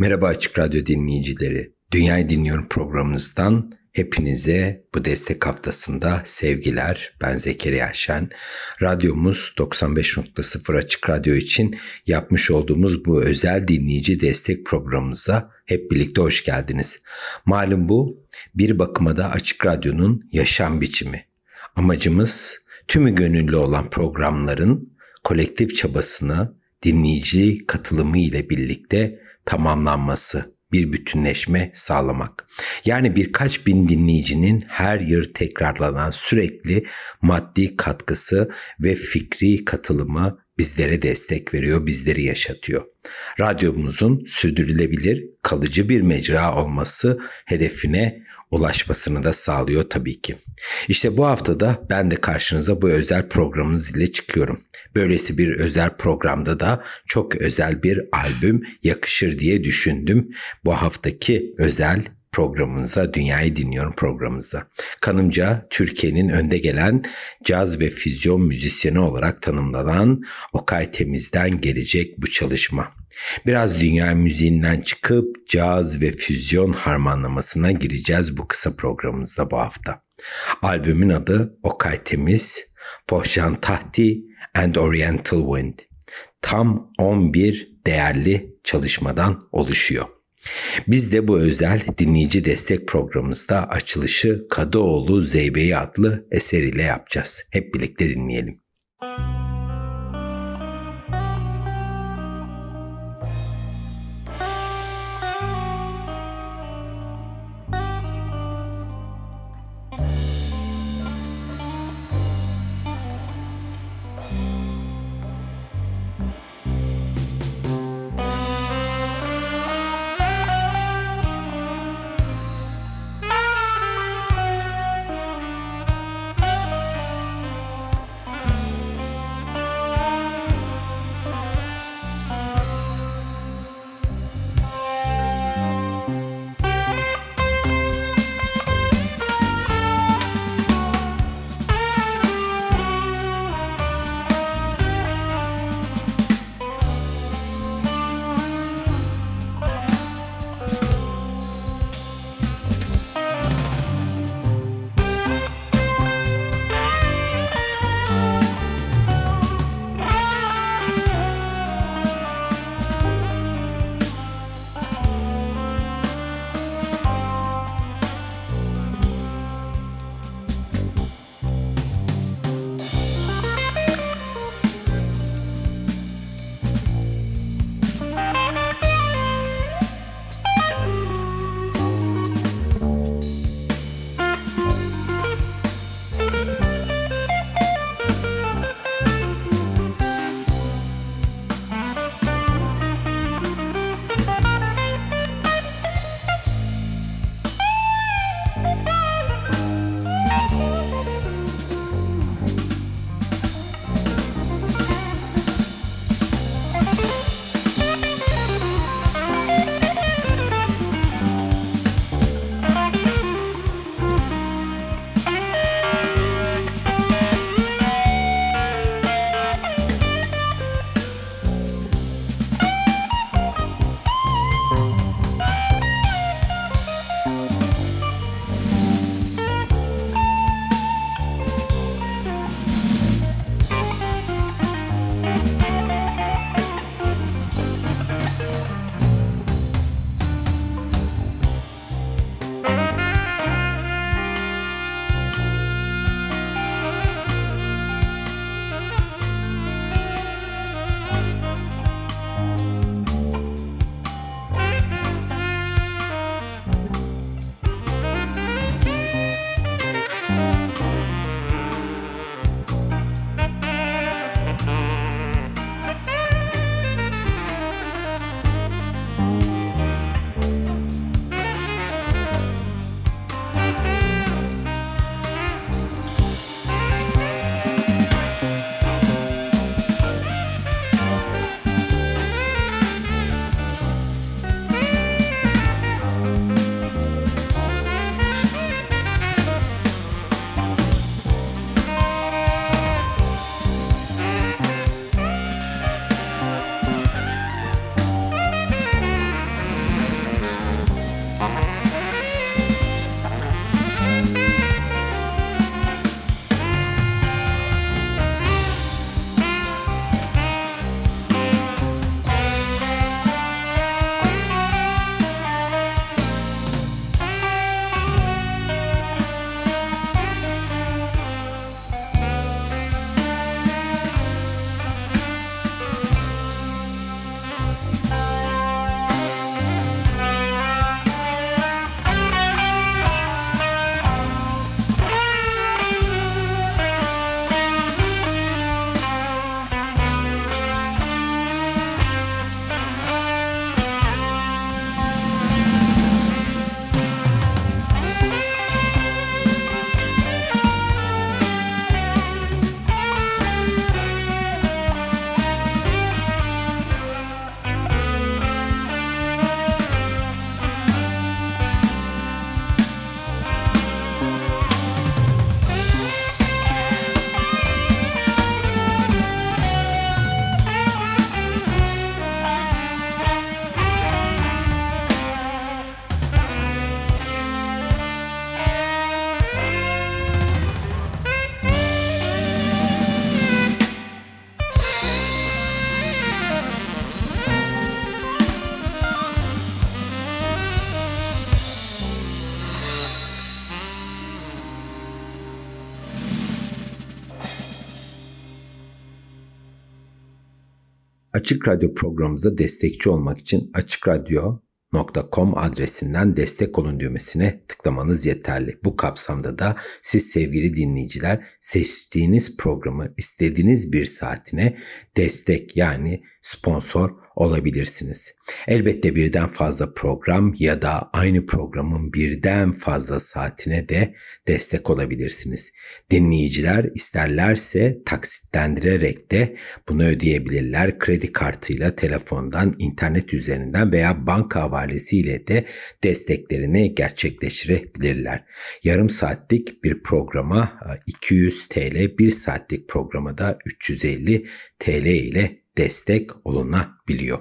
Merhaba Açık Radyo dinleyicileri. Dünyayı Dinliyorum programımızdan hepinize bu destek haftasında sevgiler. Ben Zekeriya Şen. Radyomuz 95.0 Açık Radyo için yapmış olduğumuz bu özel dinleyici destek programımıza hep birlikte hoş geldiniz. Malum bu bir bakıma da Açık Radyo'nun yaşam biçimi. Amacımız tümü gönüllü olan programların kolektif çabasını dinleyici katılımı ile birlikte tamamlanması, bir bütünleşme sağlamak. Yani birkaç bin dinleyicinin her yıl tekrarlanan sürekli maddi katkısı ve fikri katılımı bizlere destek veriyor, bizleri yaşatıyor. Radyomuzun sürdürülebilir, kalıcı bir mecra olması hedefine ulaşmasını da sağlıyor tabii ki. İşte bu haftada ben de karşınıza bu özel programımız ile çıkıyorum. Böylesi bir özel programda da çok özel bir albüm yakışır diye düşündüm. Bu haftaki özel programımıza, Dünyayı Dinliyorum programımıza. Kanımca Türkiye'nin önde gelen caz ve füzyon müzisyeni olarak tanımlanan Okay Temiz'den gelecek bu çalışma. Biraz dünya müziğinden çıkıp caz ve füzyon harmanlamasına gireceğiz bu kısa programımızda bu hafta. Albümün adı Okay Temiz, Pohjan Tahti and Oriental Wind. Tam 11 değerli çalışmadan oluşuyor. Biz de bu özel dinleyici destek programımızda açılışı Kadıoğlu Zeybe'yi adlı eseriyle yapacağız. Hep birlikte dinleyelim. Müzik Açık Radyo programımıza destekçi olmak için Açık Radyo .com adresinden destek olun düğmesine tıklamanız yeterli. Bu kapsamda da siz sevgili dinleyiciler seçtiğiniz programı istediğiniz bir saatine destek yani sponsor olabilirsiniz. Elbette birden fazla program ya da aynı programın birden fazla saatine de destek olabilirsiniz. Dinleyiciler isterlerse taksitlendirerek de bunu ödeyebilirler. Kredi kartıyla, telefondan, internet üzerinden veya banka havalesiyle de desteklerini gerçekleştirebilirler. Yarım saatlik bir programa 200 TL, bir saatlik programa da 350 TL ile destek olunabiliyor.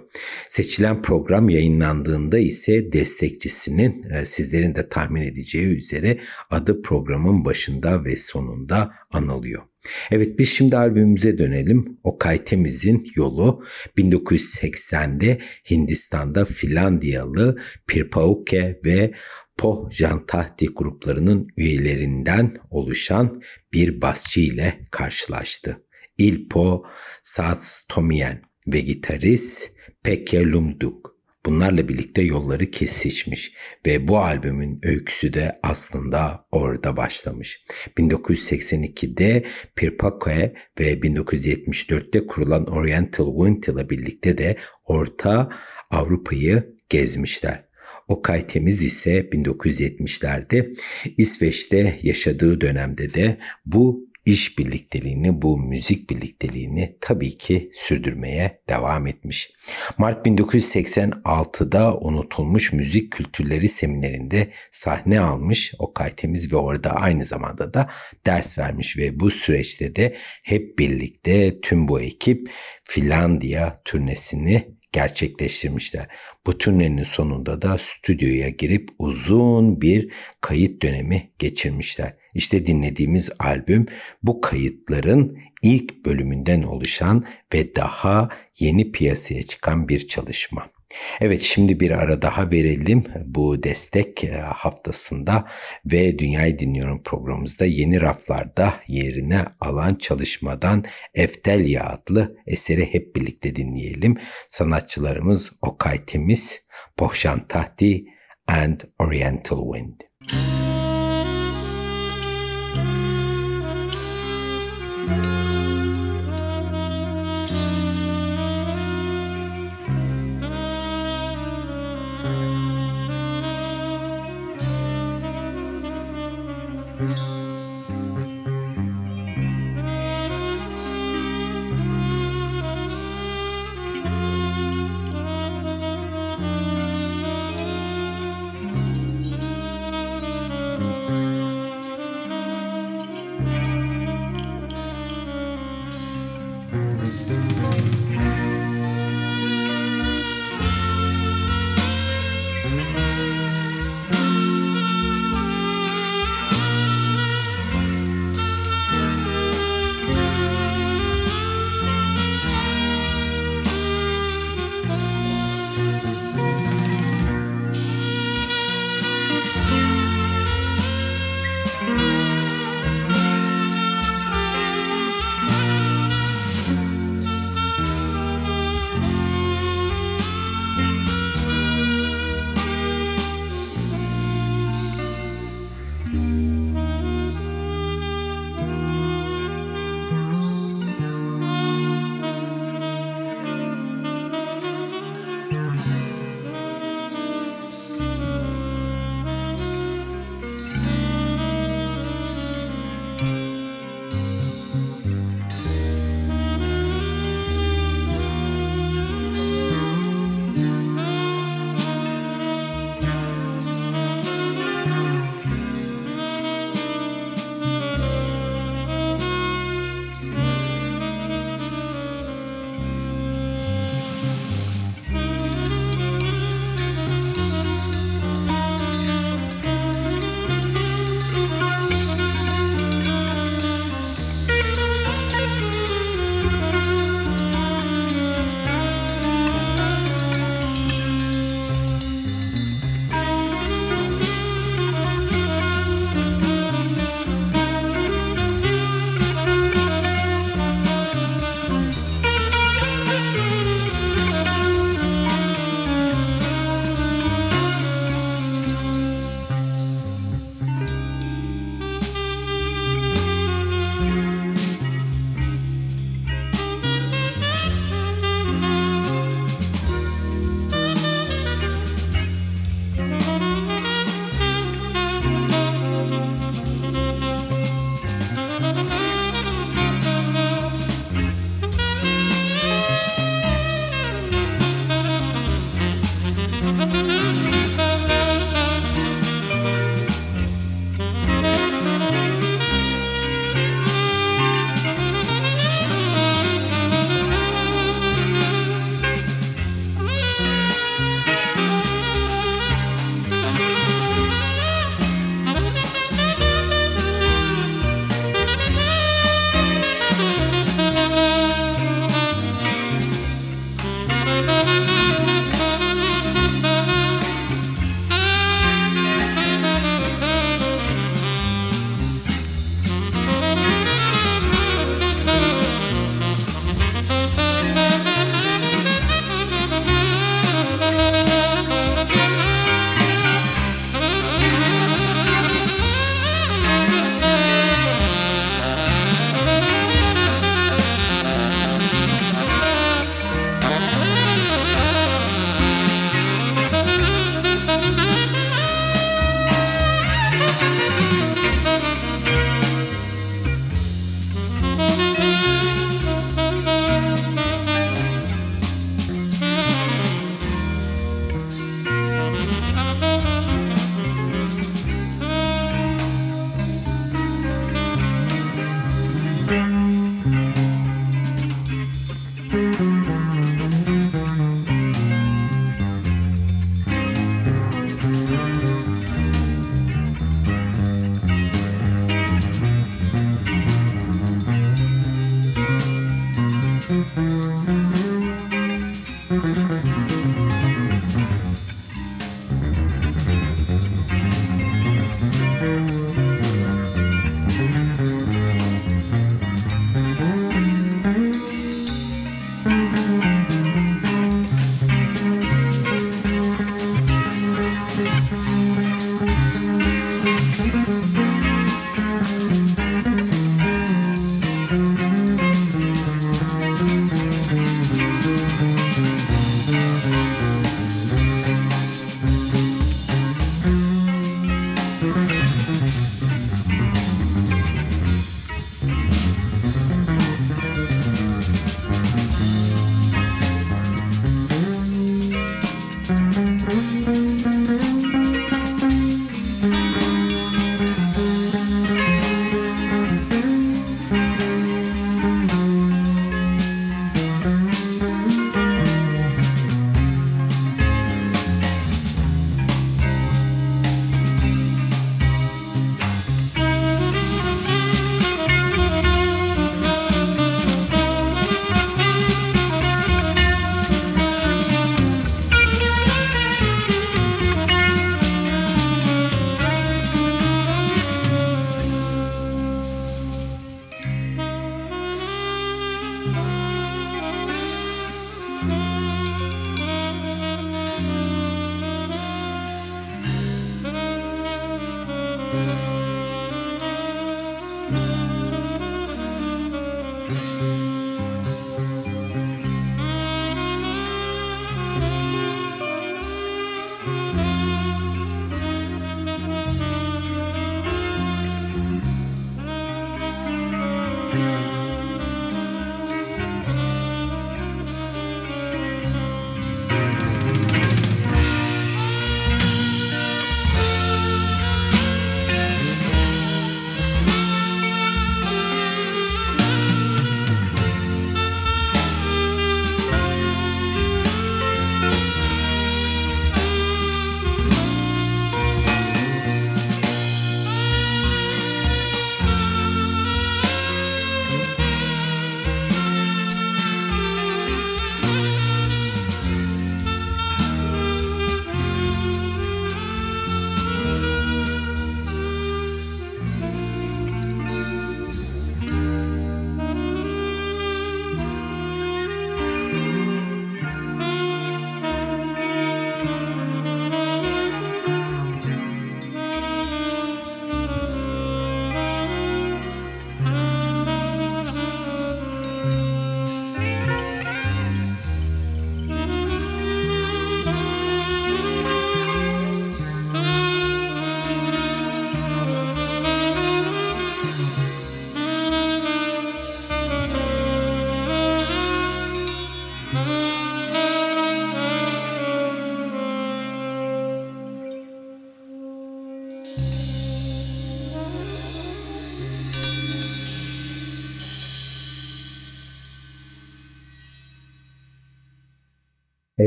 Seçilen program yayınlandığında ise destekçisinin e, sizlerin de tahmin edeceği üzere adı programın başında ve sonunda anılıyor. Evet biz şimdi albümümüze dönelim. Okay Temiz'in yolu 1980'de Hindistan'da Finlandiyalı Pirpauke ve Po Jantahti gruplarının üyelerinden oluşan bir basçı ile karşılaştı. Ilpo Satstomien ve gitarist Lumduk. Bunlarla birlikte yolları kesişmiş ve bu albümün öyküsü de aslında orada başlamış. 1982'de Pirpakoe ve 1974'te kurulan Oriental Wind ile birlikte de Orta Avrupa'yı gezmişler. Okay Temiz ise 1970'lerde İsveç'te yaşadığı dönemde de bu iş birlikteliğini, bu müzik birlikteliğini tabii ki sürdürmeye devam etmiş. Mart 1986'da unutulmuş müzik kültürleri seminerinde sahne almış Okay Temiz ve orada aynı zamanda da ders vermiş ve bu süreçte de hep birlikte tüm bu ekip Finlandiya turnesini gerçekleştirmişler. Bu turnenin sonunda da stüdyoya girip uzun bir kayıt dönemi geçirmişler. İşte dinlediğimiz albüm bu kayıtların ilk bölümünden oluşan ve daha yeni piyasaya çıkan bir çalışma. Evet şimdi bir ara daha verelim bu destek e, haftasında ve Dünyayı Dinliyorum programımızda yeni raflarda yerine alan çalışmadan Eftelya adlı eseri hep birlikte dinleyelim. Sanatçılarımız Okay Temiz, Bohşan Tahti and Oriental Wind.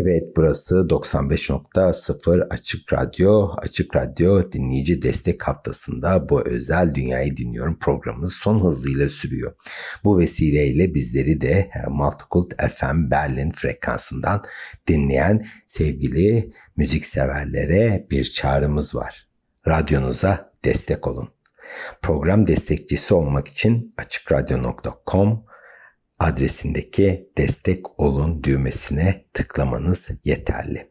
Evet burası 95.0 Açık Radyo. Açık Radyo dinleyici destek haftasında bu özel Dünyayı Dinliyorum programımız son hızıyla sürüyor. Bu vesileyle bizleri de e, Multicult FM Berlin frekansından dinleyen sevgili müzikseverlere bir çağrımız var. Radyonuza destek olun. Program destekçisi olmak için açıkradyo.com adresindeki destek olun düğmesine tıklamanız yeterli.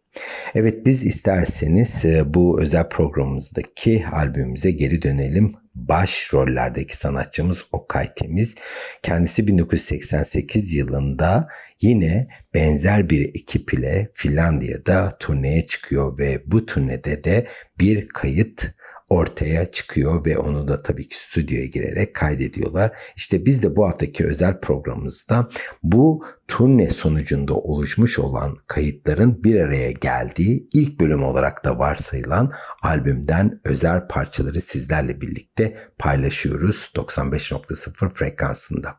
Evet biz isterseniz e, bu özel programımızdaki albümümüze geri dönelim. Baş rollerdeki sanatçımız Okay Temiz. Kendisi 1988 yılında yine benzer bir ekip ile Finlandiya'da turneye çıkıyor ve bu turnede de bir kayıt ortaya çıkıyor ve onu da tabii ki stüdyoya girerek kaydediyorlar. İşte biz de bu haftaki özel programımızda bu turne sonucunda oluşmuş olan kayıtların bir araya geldiği ilk bölüm olarak da varsayılan albümden özel parçaları sizlerle birlikte paylaşıyoruz 95.0 frekansında.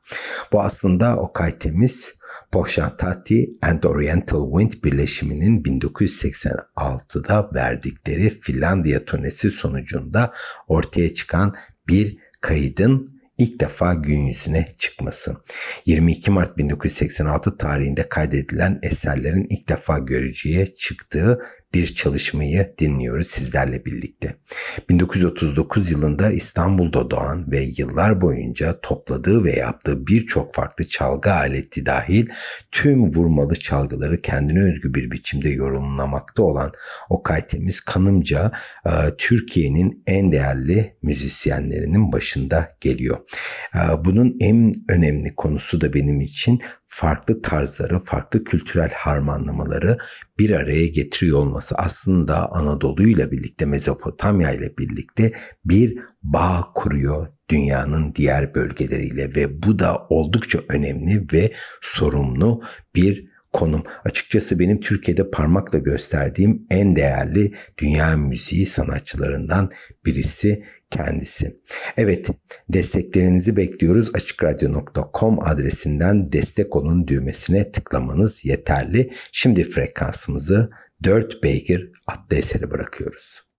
Bu aslında Okay Temiz Boşantati and Oriental Wind birleşiminin 1986'da verdikleri Finlandiya turnesi sonucunda ortaya çıkan bir kaydın ilk defa gün yüzüne çıkması. 22 Mart 1986 tarihinde kaydedilen eserlerin ilk defa görücüye çıktığı bir çalışmayı dinliyoruz sizlerle birlikte. 1939 yılında İstanbul'da doğan ve yıllar boyunca topladığı ve yaptığı birçok farklı çalgı aleti dahil tüm vurmalı çalgıları kendine özgü bir biçimde yorumlamakta olan Okay Temiz kanımca e, Türkiye'nin en değerli müzisyenlerinin başında geliyor. E, bunun en önemli konusu da benim için farklı tarzları, farklı kültürel harmanlamaları bir araya getiriyor olması aslında Anadolu ile birlikte Mezopotamya ile birlikte bir bağ kuruyor dünyanın diğer bölgeleriyle ve bu da oldukça önemli ve sorumlu bir konum. Açıkçası benim Türkiye'de parmakla gösterdiğim en değerli dünya müziği sanatçılarından birisi kendisi. Evet, desteklerinizi bekliyoruz. Açıkradyo.com adresinden destek olun düğmesine tıklamanız yeterli. Şimdi frekansımızı 4 beygir adlı eseri bırakıyoruz.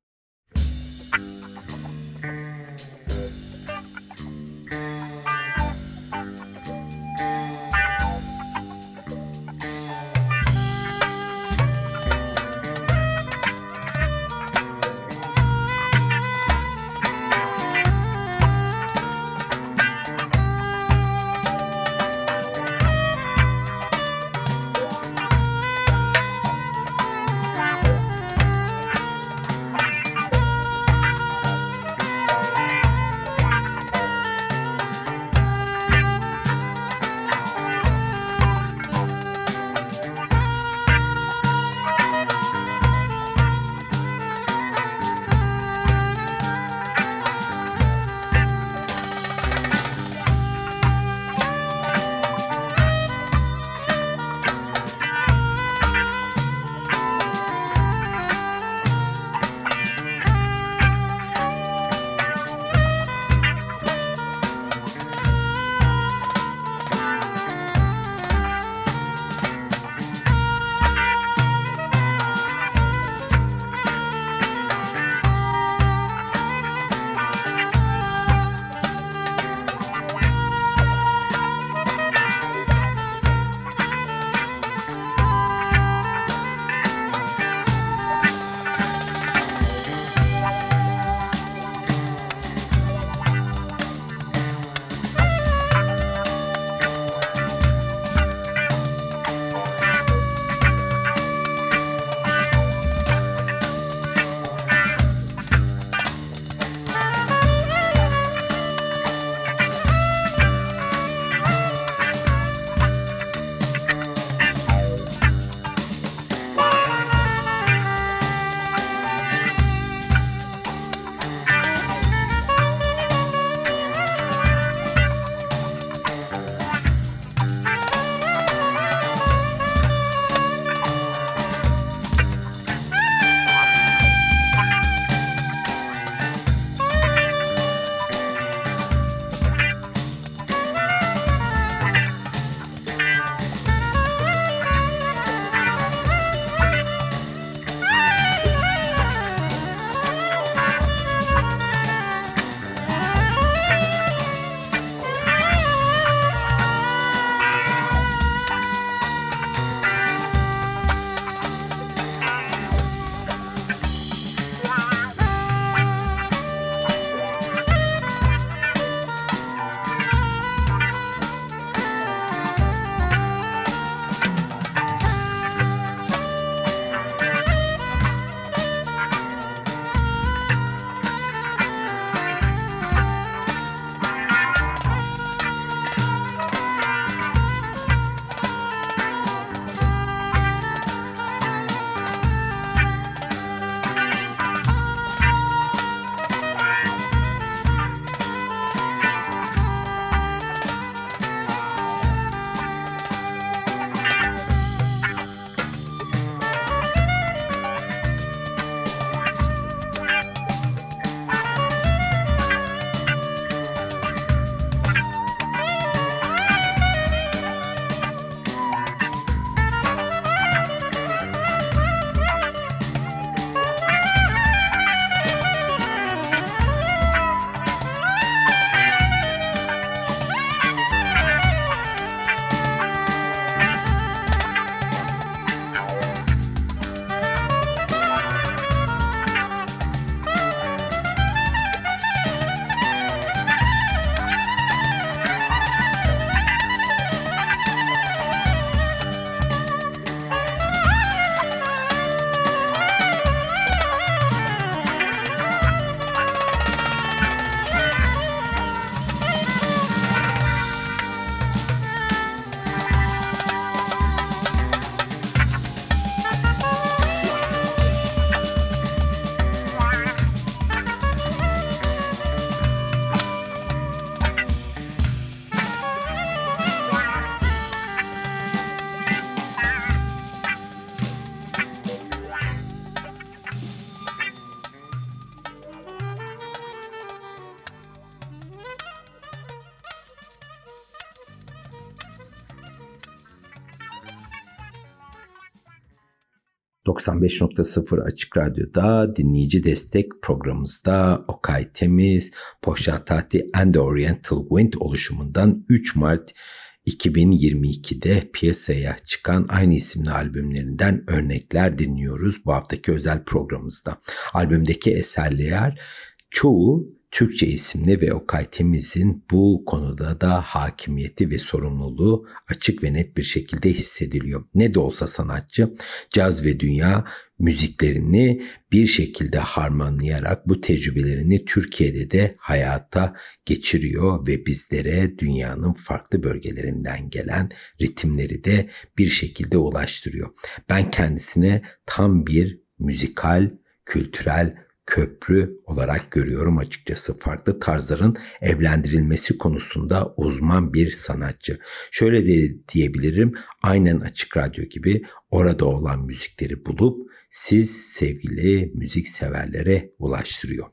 95.0 Açık Radyo'da dinleyici destek programımızda Okay Temiz, Poşantati and Oriental Wind oluşumundan 3 Mart 2022'de piyasaya çıkan aynı isimli albümlerinden örnekler dinliyoruz bu haftaki özel programımızda. Albümdeki eserler çoğu Türkçe isimli ve Okay Temiz'in bu konuda da hakimiyeti ve sorumluluğu açık ve net bir şekilde hissediliyor. Ne de olsa sanatçı caz ve dünya müziklerini bir şekilde harmanlayarak bu tecrübelerini Türkiye'de de hayata geçiriyor ve bizlere dünyanın farklı bölgelerinden gelen ritimleri de bir şekilde ulaştırıyor. Ben kendisine tam bir müzikal, kültürel köprü olarak görüyorum açıkçası. Farklı tarzların evlendirilmesi konusunda uzman bir sanatçı. Şöyle de diyebilirim aynen açık radyo gibi orada olan müzikleri bulup siz sevgili müzik severlere ulaştırıyor.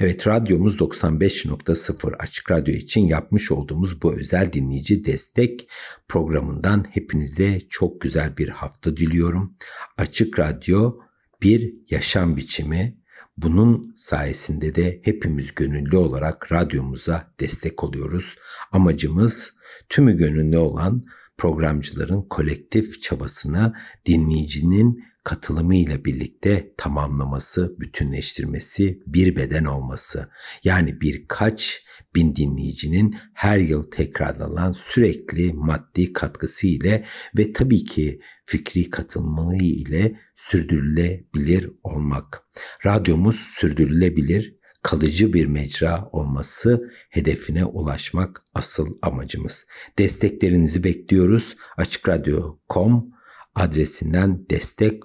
Evet radyomuz 95.0 Açık Radyo için yapmış olduğumuz bu özel dinleyici destek programından hepinize çok güzel bir hafta diliyorum. Açık Radyo bir yaşam biçimi, bunun sayesinde de hepimiz gönüllü olarak radyomuza destek oluyoruz. Amacımız tümü gönüllü olan programcıların kolektif çabasını dinleyicinin katılımıyla birlikte tamamlaması, bütünleştirmesi, bir beden olması. Yani birkaç bin dinleyicinin her yıl tekrarlanan sürekli maddi katkısı ile ve tabii ki fikri katılımı ile sürdürülebilir olmak. Radyomuz sürdürülebilir, kalıcı bir mecra olması hedefine ulaşmak asıl amacımız. Desteklerinizi bekliyoruz. Açıkradyo.com adresinden destek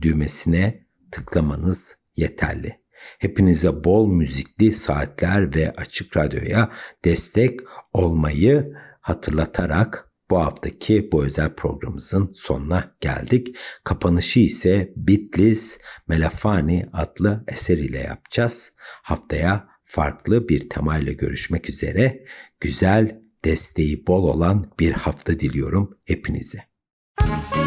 düğmesine tıklamanız yeterli. Hepinize bol müzikli saatler ve açık radyoya destek olmayı hatırlatarak bu haftaki bu özel programımızın sonuna geldik. Kapanışı ise Bitlis Melafani adlı eser ile yapacağız. Haftaya farklı bir temayla görüşmek üzere. Güzel, desteği bol olan bir hafta diliyorum hepinize. Müzik